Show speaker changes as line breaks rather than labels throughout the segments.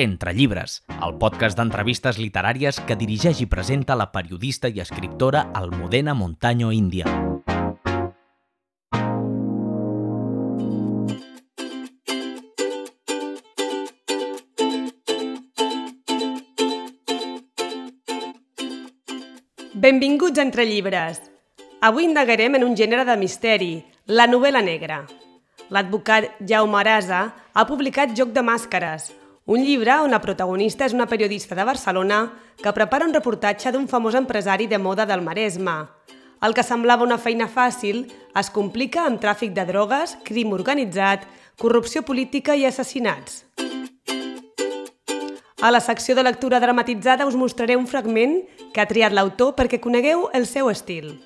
Entre llibres, el podcast d'entrevistes literàries que dirigeix i presenta la periodista i escriptora Almudena Montaño Índia.
Benvinguts a Entre Llibres. Avui indagarem en un gènere de misteri, la novel·la negra. L'advocat Jaume Arasa ha publicat Joc de Màscares, un llibre on la protagonista és una periodista de Barcelona que prepara un reportatge d'un famós empresari de moda del Maresme. El que semblava una feina fàcil es complica amb tràfic de drogues, crim organitzat, corrupció política i assassinats. A la secció de lectura dramatitzada us mostraré un fragment que ha triat l'autor perquè conegueu el seu estil.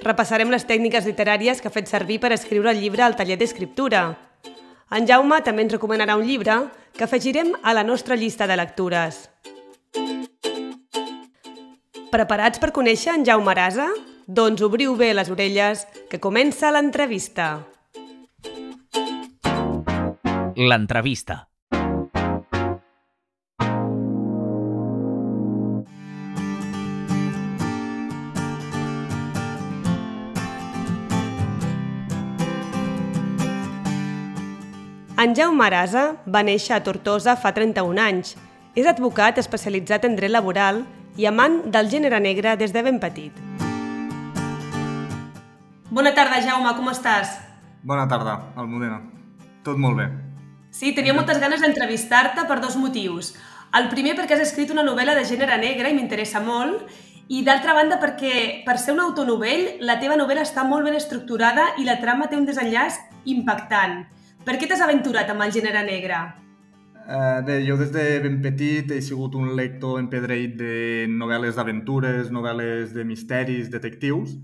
Repassarem les tècniques literàries que ha fet servir per escriure el llibre al taller d'escriptura. En Jaume també ens recomanarà un llibre que afegirem a la nostra llista de lectures. Preparats per conèixer en Jaume Arasa? Doncs obriu bé les orelles, que comença l'entrevista.
L'entrevista.
En Jaume Arasa va néixer a Tortosa fa 31 anys. És advocat especialitzat en dret laboral i amant del gènere negre des de ben petit. Bona tarda, Jaume, com estàs?
Bona tarda, Almudena. Tot molt bé.
Sí, tenia moltes ganes d'entrevistar-te per dos motius. El primer perquè has escrit una novel·la de gènere negre i m'interessa molt, i d'altra banda perquè, per ser un autonovell, la teva novel·la està molt ben estructurada i la trama té un desenllaç impactant. Per què t'has aventurat amb el gènere negre?
Uh, bé, jo des de ben petit he sigut un lector empedreït de novel·les d'aventures, novel·les de misteris, detectius,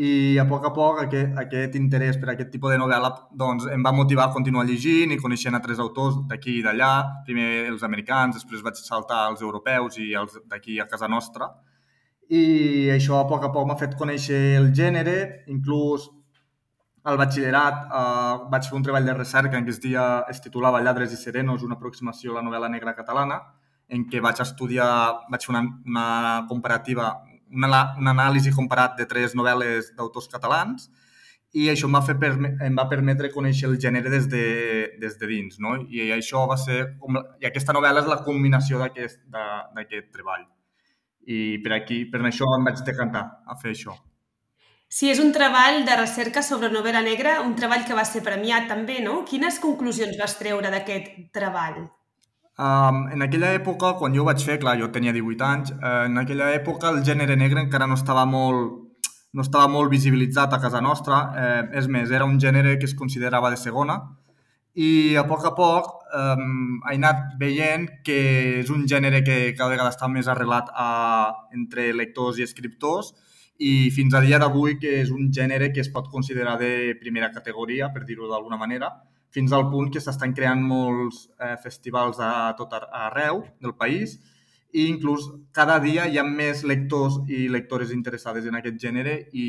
i a poc a poc aquest, aquest interès per aquest tipus de novel·la doncs, em va motivar a continuar llegint i coneixent altres autors d'aquí i d'allà, primer els americans, després vaig saltar als europeus i els d'aquí a casa nostra, i això a poc a poc m'ha fet conèixer el gènere, inclús al batxillerat eh, vaig fer un treball de recerca en què es, dia, es titulava Lladres i Serenos, una aproximació a la novel·la negra catalana, en què vaig estudiar, vaig fer una, una comparativa, una, un anàlisi comparat de tres novel·les d'autors catalans i això em va, fer, em va permetre conèixer el gènere des de, des de dins, no? I això va ser, com, i aquesta novel·la és la culminació d'aquest treball. I per aquí, per això em vaig decantar a fer això.
Sí, és un treball de recerca sobre novel·la negra, un treball que va ser premiat també, no? Quines conclusions vas treure d'aquest treball?
Um, en aquella època, quan jo ho vaig fer, clar, jo tenia 18 anys, uh, en aquella època el gènere negre encara no estava molt, no estava molt visibilitzat a casa nostra. Eh, és més, era un gènere que es considerava de segona i a poc a poc um, he anat veient que és un gènere que cada vegada està més arrelat a, entre lectors i escriptors i fins a dia d'avui que és un gènere que es pot considerar de primera categoria, per dir-ho d'alguna manera, fins al punt que s'estan creant molts eh, festivals a tot arreu del país i inclús cada dia hi ha més lectors i lectores interessades en aquest gènere i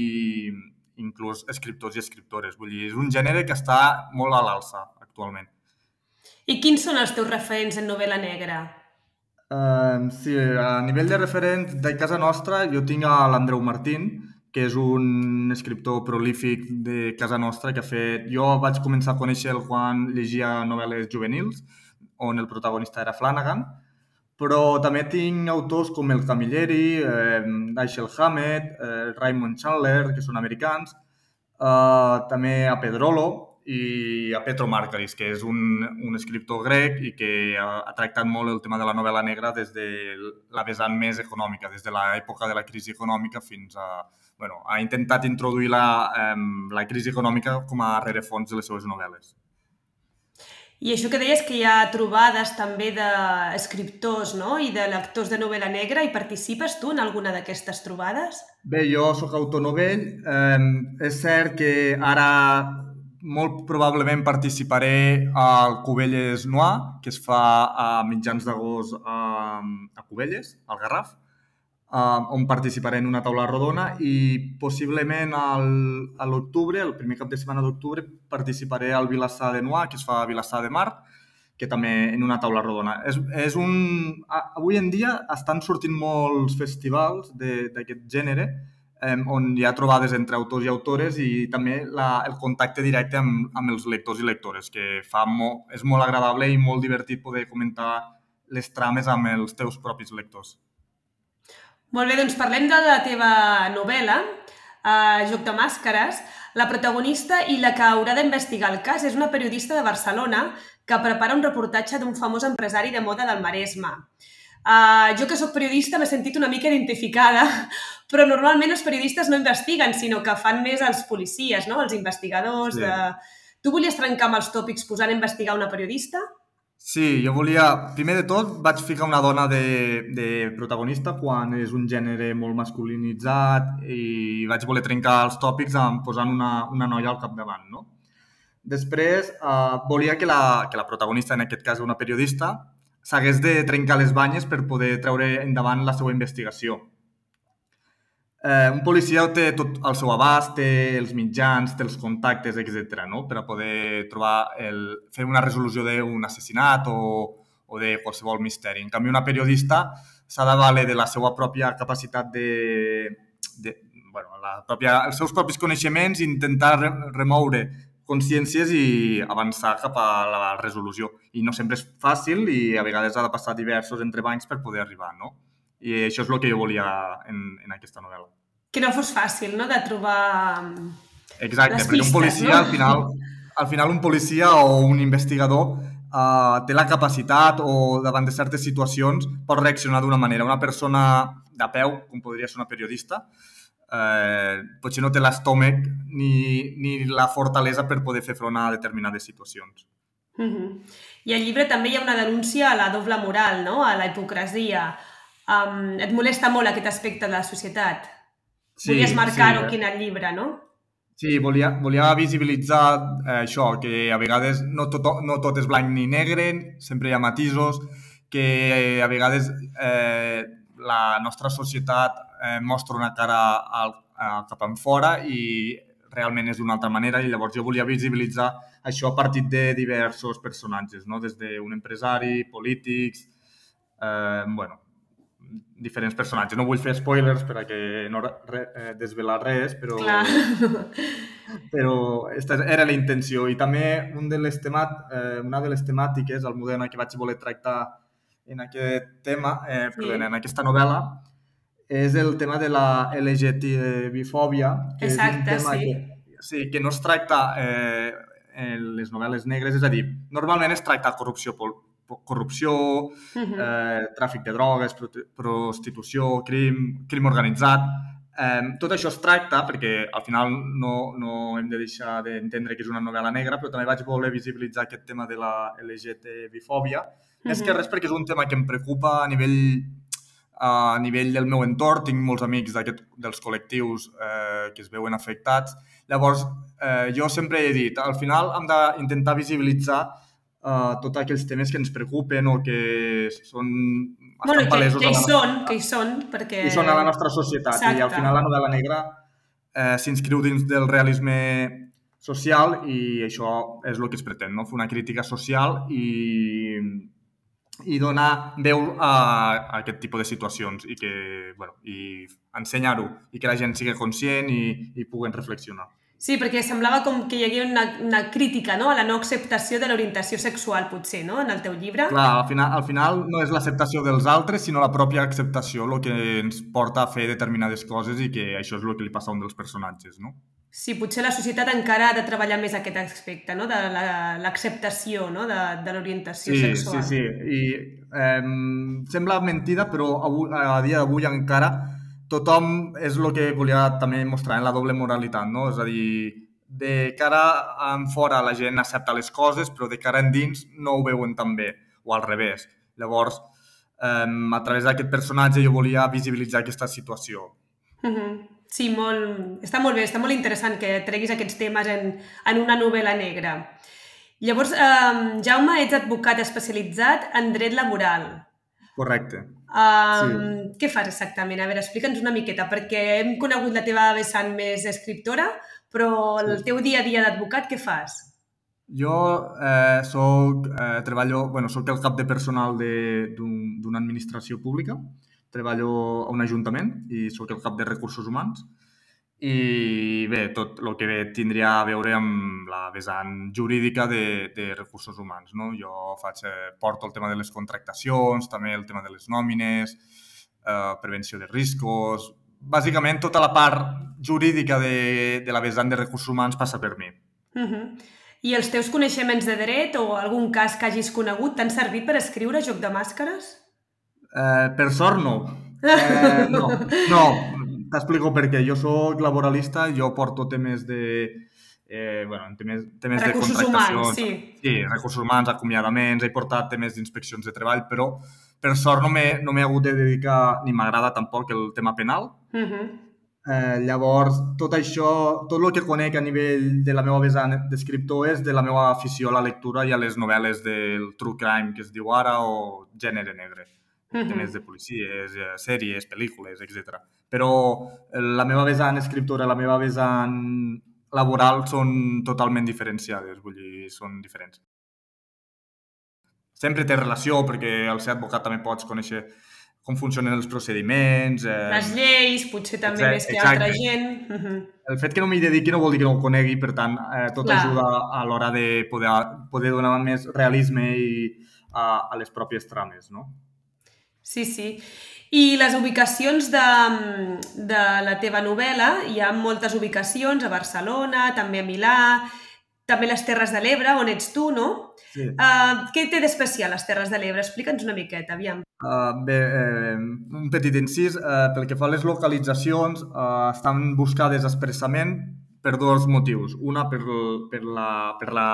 inclús escriptors i escriptores. Vull dir, és un gènere que està molt a l'alça actualment.
I quins són els teus referents en novel·la negra?
Uh, sí, a nivell de referent de casa nostra, jo tinc l'Andreu Martín, que és un escriptor prolífic de casa nostra que ha fet... Jo vaig començar a conèixer-lo quan llegia novel·les juvenils, on el protagonista era Flanagan, però també tinc autors com el Camilleri, eh, Dashiell Hammett, eh, Raymond Chandler, que són americans, eh, també a Pedrolo, i a Petro Markaris, que és un, un escriptor grec i que ha, ha tractat molt el tema de la novel·la negra des de la vessant més econòmica, des de l'època de la crisi econòmica fins a... Bueno, ha intentat introduir la, eh, la crisi econòmica com a rerefons de les seves novel·les.
I això que deies que hi ha trobades també d'escriptors no? i de lectors de novel·la negra i participes tu en alguna d'aquestes trobades?
Bé, jo sóc autonovell. Eh, és cert que ara molt probablement participaré al Cubelles Noir, que es fa a mitjans d'agost a, a Cubelles, al Garraf, on participaré en una taula rodona i possiblement al, a l'octubre, el primer cap de setmana d'octubre, participaré al Vilassar de Noir, que es fa a Vilassar de Mar, que també en una taula rodona. És, és un... Avui en dia estan sortint molts festivals d'aquest gènere eh, on hi ha trobades entre autors i autores i també la, el contacte directe amb, amb els lectors i lectores, que fa mo, és molt agradable i molt divertit poder comentar les trames amb els teus propis lectors.
Molt bé, doncs parlem de la teva novel·la, eh, Joc de Màscares. La protagonista i la que haurà d'investigar el cas és una periodista de Barcelona que prepara un reportatge d'un famós empresari de moda del Maresme. Uh, jo que sóc periodista m'he sentit una mica identificada, però normalment els periodistes no investiguen, sinó que fan més els policies, no? els investigadors. Sí. De... Tu volies trencar amb els tòpics posant a investigar una periodista?
Sí, jo volia... Primer de tot, vaig ficar una dona de, de protagonista quan és un gènere molt masculinitzat i vaig voler trencar els tòpics amb posant una, una noia al capdavant, no? Després, eh, volia que la, que la protagonista, en aquest cas una periodista, s'hagués de trencar les banyes per poder treure endavant la seva investigació. Eh, un policia té tot el seu abast, té els mitjans, té els contactes, etc. No? per a poder trobar el, fer una resolució d'un assassinat o, o de qualsevol misteri. En canvi, una periodista s'ha de valer de la seva pròpia capacitat de, de bueno, la pròpia, els seus propis coneixements i intentar remoure consciències i avançar cap a la resolució. I no sempre és fàcil i a vegades ha de passar diversos entrebancs per poder arribar, no? I això és el que jo volia en, en aquesta novel·la.
Que no fos fàcil, no?, de trobar
Exacte, les perquè un policia, no? al final, al final un policia o un investigador uh, té la capacitat o davant de certes situacions pot reaccionar d'una manera. Una persona de peu, com podria ser una periodista, eh, potser no té l'estómac ni, ni la fortalesa per poder fer front a determinades situacions.
Mm -hmm. I al llibre també hi ha una denúncia a la doble moral, no? a la hipocresia. Um, et molesta molt aquest aspecte de la societat? Sí, Volies marcar-ho sí, eh? aquí en el llibre, no?
Sí, volia, volia visibilitzar eh, això, que a vegades no tot, no tot és blanc ni negre, sempre hi ha matisos, que eh, a vegades eh, la nostra societat eh, mostra una cara al, a, cap en fora i realment és d'una altra manera i llavors jo volia visibilitzar això a partir de diversos personatges, no? des d'un empresari, polítics, eh, bueno, diferents personatges. No vull fer spoilers per a que no re, eh, desvelar res, però,
Clar.
però aquesta era la intenció. I també un de les temat, eh, una de les temàtiques, el model que vaig voler tractar en aquest tema, eh, sí. perdó, en aquesta novel·la, és el tema de la LGTB-fòbia, que
Exacte,
és un tema
sí.
que, sí, que no es tracta eh, en les novel·les negres, és a dir, normalment es tracta corrupció, corrupció, uh -huh. eh, tràfic de drogues, prostitució, crim, crim organitzat. Eh, tot això es tracta, perquè al final no, no hem de deixar d'entendre que és una novel·la negra, però també vaig voler visibilitzar aquest tema de la LGTB-fòbia. Uh -huh. És que res perquè és un tema que em preocupa a nivell a nivell del meu entorn, tinc molts amics dels col·lectius eh, que es veuen afectats. Llavors, eh, jo sempre he dit, al final hem d'intentar visibilitzar eh, tots aquells temes que ens preocupen o que són
bueno, que, que hi són, que hi són, perquè...
I són a la nostra societat. Exacte. I al final la novel·la negra eh, s'inscriu dins del realisme social i això és el que es pretén, no? fer una crítica social i i donar veu a, a aquest tipus de situacions i que, bueno, i ensenyar-ho i que la gent sigui conscient i, i puguen reflexionar.
Sí, perquè semblava com que hi hagués una, una crítica no? a la no acceptació de l'orientació sexual, potser, no?, en el teu llibre.
Clar, al final, al final no és l'acceptació dels altres, sinó la pròpia acceptació el que ens porta a fer determinades coses i que això és el que li passa a un dels personatges, no?
Sí, potser la societat encara ha de treballar més aquest aspecte, no? de l'acceptació no? de, de l'orientació
sí,
sexual.
Sí, sí, i eh, sembla mentida, però avui, a dia d'avui encara tothom és el que volia també mostrar en la doble moralitat, no? És a dir, de cara en fora la gent accepta les coses, però de cara endins no ho veuen tan bé, o al revés. Llavors, eh, a través d'aquest personatge jo volia visibilitzar aquesta situació.
Uh -huh. Sí, molt, està molt bé, està molt interessant que treguis aquests temes en, en una novel·la negra. Llavors, eh, Jaume, ets advocat especialitzat en dret laboral.
Correcte.
Um, sí. Què fas exactament? A veure, explica'ns una miqueta, perquè hem conegut la teva vessant més escriptora, però el sí. teu dia a dia d'advocat, què fas?
Jo eh, soc, eh, treballo, bueno, soc el cap de personal d'una un, administració pública, treballo a un ajuntament i sóc el cap de recursos humans i bé, tot el que tindria a veure amb la vessant jurídica de, de recursos humans. No? Jo faig, eh, porto el tema de les contractacions, també el tema de les nòmines, eh, prevenció de riscos... Bàsicament, tota la part jurídica de, de la vessant de recursos humans passa per mi.
Uh -huh. I els teus coneixements de dret o algun cas que hagis conegut t'han servit per escriure Joc de Màscares?
Eh, per sort, no. Eh, no, no, T'explico per què. Jo sóc laboralista, jo porto temes de... Eh, bueno, temes, temes
recursos
de contractacions.
Humans, sí.
sí, recursos humans, acomiadaments, he portat temes d'inspeccions de treball, però per sort no m'he no hagut de dedicar, ni m'agrada tampoc el tema penal. Uh
mhm. -huh.
eh, llavors, tot això, tot el que conec a nivell de la meva vessant d'escriptor és de la meva afició a la lectura i a les novel·les del true crime, que es diu ara, o gènere negre. Uh -huh. Temes de policies, eh, sèries, pel·lícules, etc però eh, la meva vessant escriptora, la meva vessant laboral són totalment diferenciades, vull dir, són diferents. Sempre té relació, perquè al ser advocat també pots conèixer com funcionen els procediments...
Eh... Les lleis, potser també exacte, més que exacte. altra gent. Uh -huh.
El fet que no m'hi dediqui no vol dir que no ho conegui, per tant, eh, tot Clar. ajuda a l'hora de poder, poder donar més realisme i, a, a les pròpies trames, no?
Sí, sí. I les ubicacions de, de la teva novel·la, hi ha moltes ubicacions a Barcelona, també a Milà, també les Terres de l'Ebre, on ets tu, no? Sí. Uh, què té d'especial les Terres de l'Ebre? Explica'ns una miqueta, aviam.
Uh, bé, eh, un petit incís. Uh, pel que fa a les localitzacions, uh, estan buscades expressament per dos motius. Una, per, per, la, per la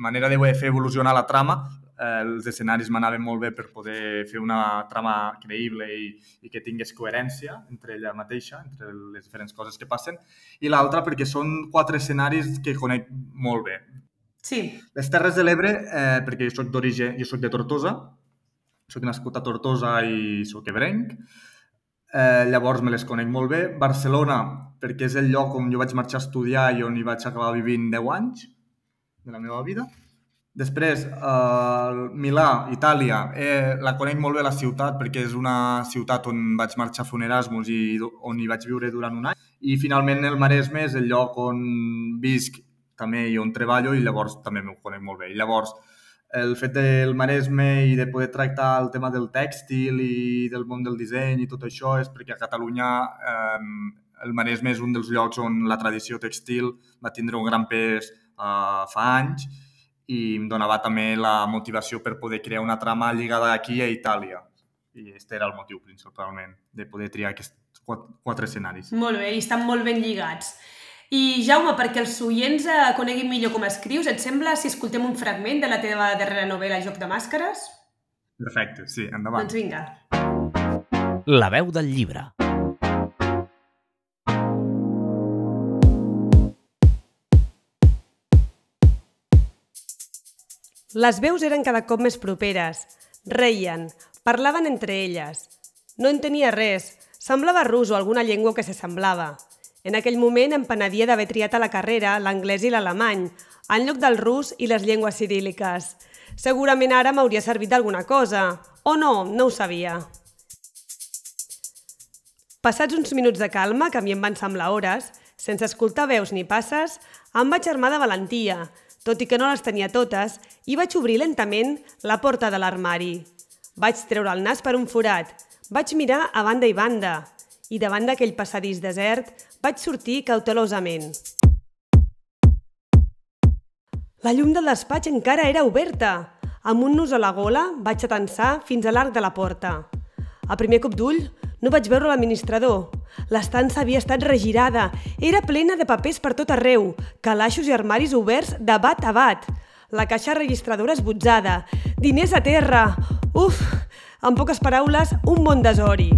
manera de fer evolucionar la trama, eh, els escenaris m'anaven molt bé per poder fer una trama creïble i, i que tingués coherència entre ella mateixa, entre les diferents coses que passen, i l'altra perquè són quatre escenaris que conec molt bé.
Sí.
Les Terres de l'Ebre, eh, perquè jo soc d'origen, jo soc de Tortosa, soc nascut a Tortosa i soc ebrenc, eh, llavors me les conec molt bé. Barcelona, perquè és el lloc on jo vaig marxar a estudiar i on hi vaig acabar vivint 10 anys de la meva vida. Després, eh, Milà, Itàlia, eh, la conec molt bé la ciutat perquè és una ciutat on vaig marxar a fer un Erasmus i on hi vaig viure durant un any. I finalment el Maresme és el lloc on visc també i on treballo i llavors també m'ho conec molt bé. I llavors, el fet del Maresme i de poder tractar el tema del tèxtil i del món del disseny i tot això és perquè a Catalunya eh, el Maresme és un dels llocs on la tradició textil va tindre un gran pes eh, fa anys i em donava també la motivació per poder crear una trama lligada aquí a Itàlia. I aquest era el motiu principalment, de poder triar aquests quatre, quatre escenaris.
Molt bé, i estan molt ben lligats. I Jaume, perquè els oients eh, coneguin millor com escrius, et sembla si escoltem un fragment de la teva darrera novel·la Joc de Màscares?
Perfecte, sí, endavant.
Doncs vinga.
La veu del llibre.
Les veus eren cada cop més properes. Reien, parlaven entre elles. No entenia res, semblava rus o alguna llengua que s'assemblava. En aquell moment em penedia d'haver triat a la carrera l'anglès i l'alemany, en lloc del rus i les llengües ciríliques. Segurament ara m'hauria servit d'alguna cosa, o no, no ho sabia. Passats uns minuts de calma, que a mi em van semblar hores, sense escoltar veus ni passes, em vaig armar de valentia, tot i que no les tenia totes, i vaig obrir lentament la porta de l'armari. Vaig treure el nas per un forat, vaig mirar a banda i banda, i davant d'aquell passadís desert vaig sortir cautelosament. La llum del despatx encara era oberta. Amb un nus a la gola vaig atensar fins a l'arc de la porta. A primer cop d'ull no vaig veure l'administrador. L'estança havia estat regirada. Era plena de papers per tot arreu, calaixos i armaris oberts de bat a bat. La caixa registradora esbotzada. Diners a terra. Uf! En poques paraules, un bon desori.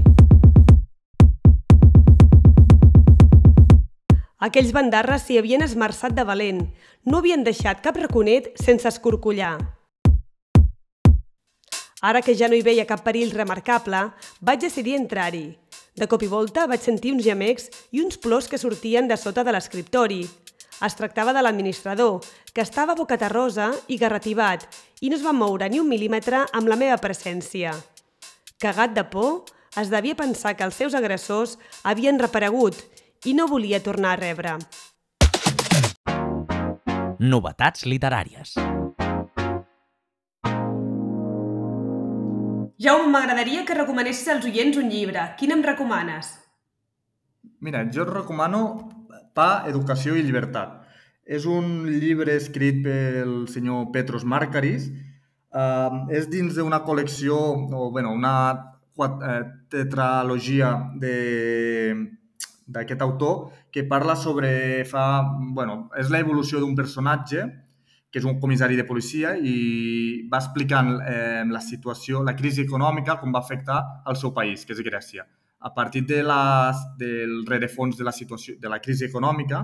Aquells bandarres s'hi havien esmerçat de valent. No havien deixat cap raconet sense escorcollar. Ara que ja no hi veia cap perill remarcable, vaig decidir entrar-hi. De cop i volta vaig sentir uns gemecs i uns plors que sortien de sota de l'escriptori. Es tractava de l'administrador, que estava bocaterrosa i garrativat i no es va moure ni un mil·límetre amb la meva presència. Cagat de por, es devia pensar que els seus agressors havien reparegut i no volia tornar a rebre.
Novetats literàries.
Jaume, m'agradaria que recomanessis als oients un llibre. Quin em recomanes?
Mira, jo recomano Pa, Educació i Llibertat. És un llibre escrit pel senyor Petros Marcaris. Uh, és dins d'una col·lecció, o bueno, una eh, tetralogia d'aquest autor que parla sobre... Fa, bueno, és l'evolució d'un personatge que és un comissari de policia i va explicant eh, la situació, la crisi econòmica, com va afectar al seu país, que és Grècia. A partir de les, del rerefons de la situació, de la crisi econòmica,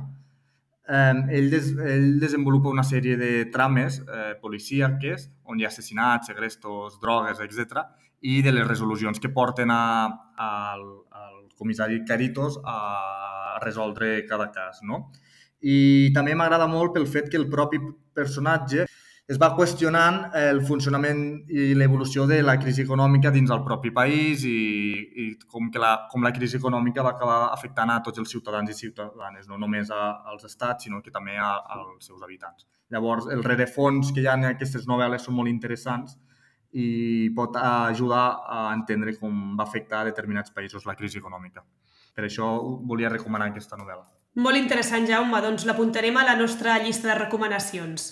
eh, ell, des, ell desenvolupa una sèrie de trames eh, policíaques on hi ha assassinats, segrestos, drogues, etc i de les resolucions que porten a, a, al comissari Caritos a resoldre cada cas. No? I també m'agrada molt pel fet que el propi personatge es va qüestionant el funcionament i l'evolució de la crisi econòmica dins el propi país i, i com, que la, com la crisi econòmica va acabar afectant a tots els ciutadans i ciutadanes, no només a, als estats, sinó que també a, als seus habitants. Llavors, el rerefons que hi ha en aquestes novel·les són molt interessants i pot ajudar a entendre com va afectar a determinats països la crisi econòmica. Per això volia recomanar aquesta novel·la.
Molt interessant, Jaume. Doncs l'apuntarem a la nostra llista de recomanacions.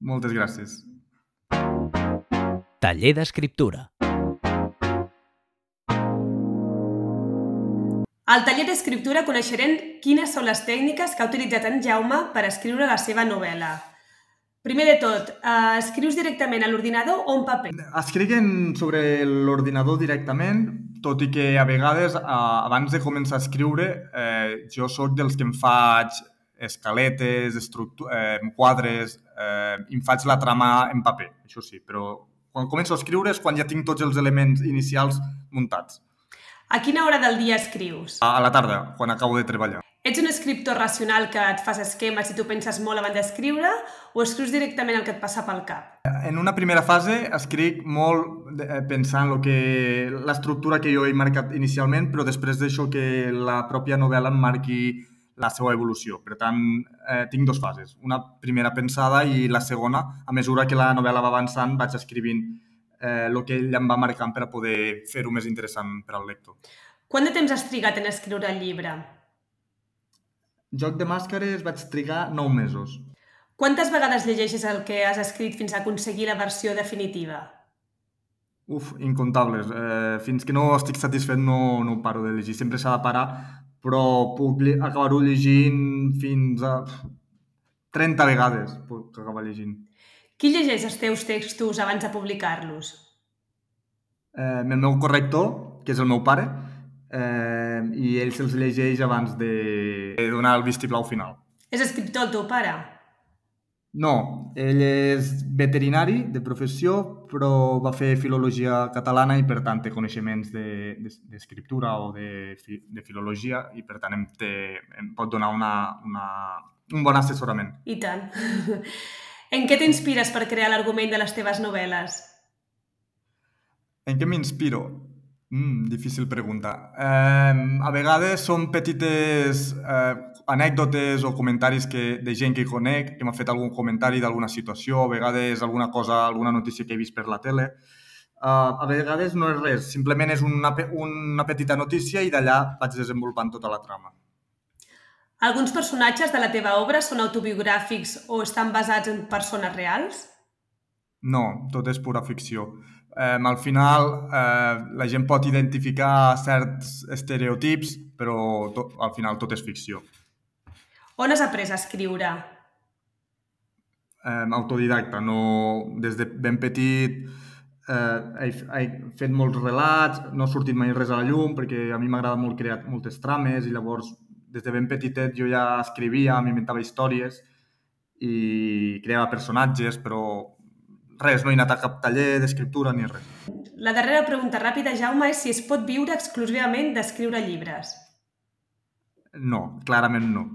Moltes gràcies.
Taller d'escriptura.
Al taller d'escriptura coneixerem quines són les tècniques que ha utilitzat en Jaume per escriure la seva novel·la. Primer de tot, eh, escrius directament a l'ordinador o en paper?
Escric sobre l'ordinador directament, tot i que a vegades, eh, abans de començar a escriure, eh, jo sóc dels que em faig escaletes, eh, quadres, eh, em faig la trama en paper, això sí, però quan començo a escriure és quan ja tinc tots els elements inicials muntats.
A quina hora del dia escrius?
A, la tarda, quan acabo de treballar.
Ets un escriptor racional que et fas esquemes i tu penses molt abans d'escriure o escrius directament el que et passa pel cap?
En una primera fase escric molt eh, pensant lo que l'estructura que jo he marcat inicialment, però després d'això que la pròpia novel·la em marqui la seva evolució. Per tant, eh, tinc dues fases. Una primera pensada i la segona, a mesura que la novel·la va avançant, vaig escrivint eh, el que ell em va marcant per a poder fer-ho més interessant per al lector.
Quant de temps has trigat en escriure el llibre?
Joc de màscares vaig trigar 9 mesos.
Quantes vegades llegeixes el que has escrit fins a aconseguir la versió definitiva?
Uf, incontables. Eh, fins que no estic satisfet no, no paro de llegir. Sempre s'ha de parar, però puc acabar-ho llegint fins a 30 vegades puc acabar llegint.
Qui llegeix els teus textos abans de publicar-los?
Eh, el meu corrector, que és el meu pare, eh, i ell se'ls llegeix abans de donar el vistiplau final.
És escriptor el teu pare?
No, ell és veterinari de professió, però va fer filologia catalana i per tant té coneixements d'escriptura de, de, o de, de filologia i per tant em, té, em pot donar una, una, un bon assessorament.
I tant. en què t'inspires per crear l'argument de les teves novel·les?
En què m'inspiro? Mm, difícil pregunta. Eh, a vegades són petites eh, anècdotes o comentaris que, de gent que conec, que m'ha fet algun comentari d'alguna situació, a vegades alguna cosa, alguna notícia que he vist per la tele. Uh, a vegades no és res, simplement és una, una petita notícia i d'allà vaig desenvolupant tota la trama.
Alguns personatges de la teva obra són autobiogràfics o estan basats en persones reals?
No, tot és pura ficció eh, al final eh, la gent pot identificar certs estereotips, però tot, al final tot és ficció.
On has après a escriure?
Eh, autodidacta, no... Des de ben petit eh, he, he fet molts relats, no ha sortit mai res a la llum perquè a mi m'agrada molt crear moltes trames i llavors des de ben petitet jo ja escrivia, m'inventava històries i creava personatges, però res, no he anat a cap taller d'escriptura ni res.
La darrera pregunta ràpida, Jaume, és si es pot viure exclusivament d'escriure llibres.
No, clarament no.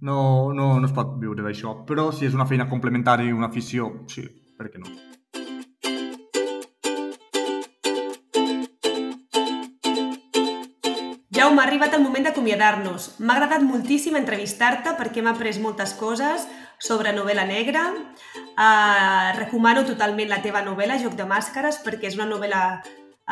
no, no, no es pot viure d'això. Però si és una feina complementària i una afició, sí, per què no?
Jaume, ha arribat el moment d'acomiadar-nos. M'ha agradat moltíssim entrevistar-te perquè m'ha après moltes coses sobre novel·la negra. Uh, recomano totalment la teva novel·la, Joc de Màscares, perquè és una novel·la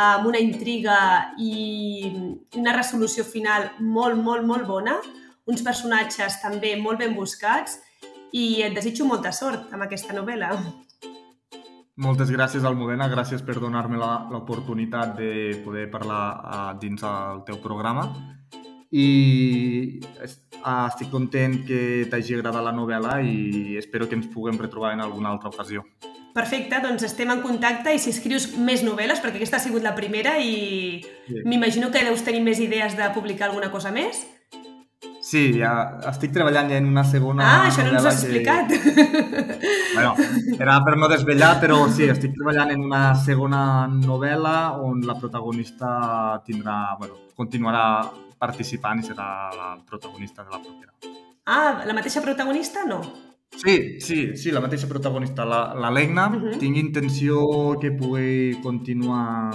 amb una intriga i una resolució final molt, molt, molt bona, uns personatges també molt ben buscats i et desitjo molta sort amb aquesta novel·la.
Moltes gràcies, Almudena. Gràcies per donar-me l'oportunitat de poder parlar uh, dins el teu programa. I uh, estic content que t'hagi agradat la novel·la i espero que ens puguem retrobar en alguna altra ocasió.
Perfecte, doncs estem en contacte i si escrius més novel·les, perquè aquesta ha sigut la primera i sí. m'imagino que deus tenir més idees de publicar alguna cosa més.
Sí, ja estic treballant ja en una segona
Ah, això no ens has que... explicat.
Bueno, era per no desvetllar, però sí, estic treballant en una segona novel·la on la protagonista tindrà, bueno, continuarà participant i serà la protagonista de la propera.
Ah, la mateixa protagonista no?
Sí, sí, sí, la mateixa protagonista, la, la Legna. Uh -huh. Tinc intenció que pugui continuar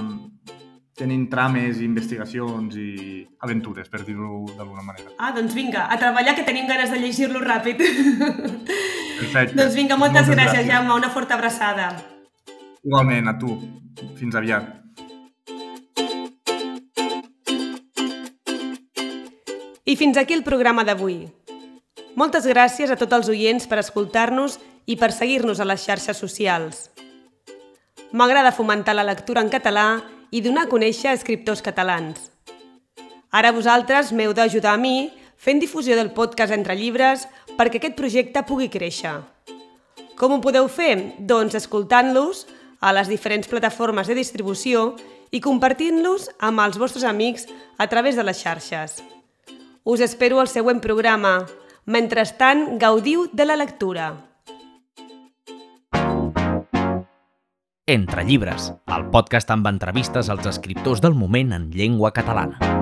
tenint trames, investigacions i aventures, per dir-ho d'alguna manera.
Ah, doncs vinga, a treballar, que tenim ganes de llegir-lo ràpid.
Perfecte.
doncs vinga, moltes, moltes gràcies, gràcies, Jaume. Una forta abraçada.
Igualment, a tu. Fins aviat.
I fins aquí el programa d'avui. Moltes gràcies a tots els oients per escoltar-nos i per seguir-nos a les xarxes socials. M'agrada fomentar la lectura en català i donar a conèixer escriptors catalans. Ara vosaltres m'heu d'ajudar a mi fent difusió del podcast Entre Llibres perquè aquest projecte pugui créixer. Com ho podeu fer? Doncs escoltant-los a les diferents plataformes de distribució i compartint-los amb els vostres amics a través de les xarxes. Us espero al següent programa. Mentrestant, gaudiu de la lectura.
Entre llibres, el podcast amb entrevistes als escriptors del moment en llengua catalana.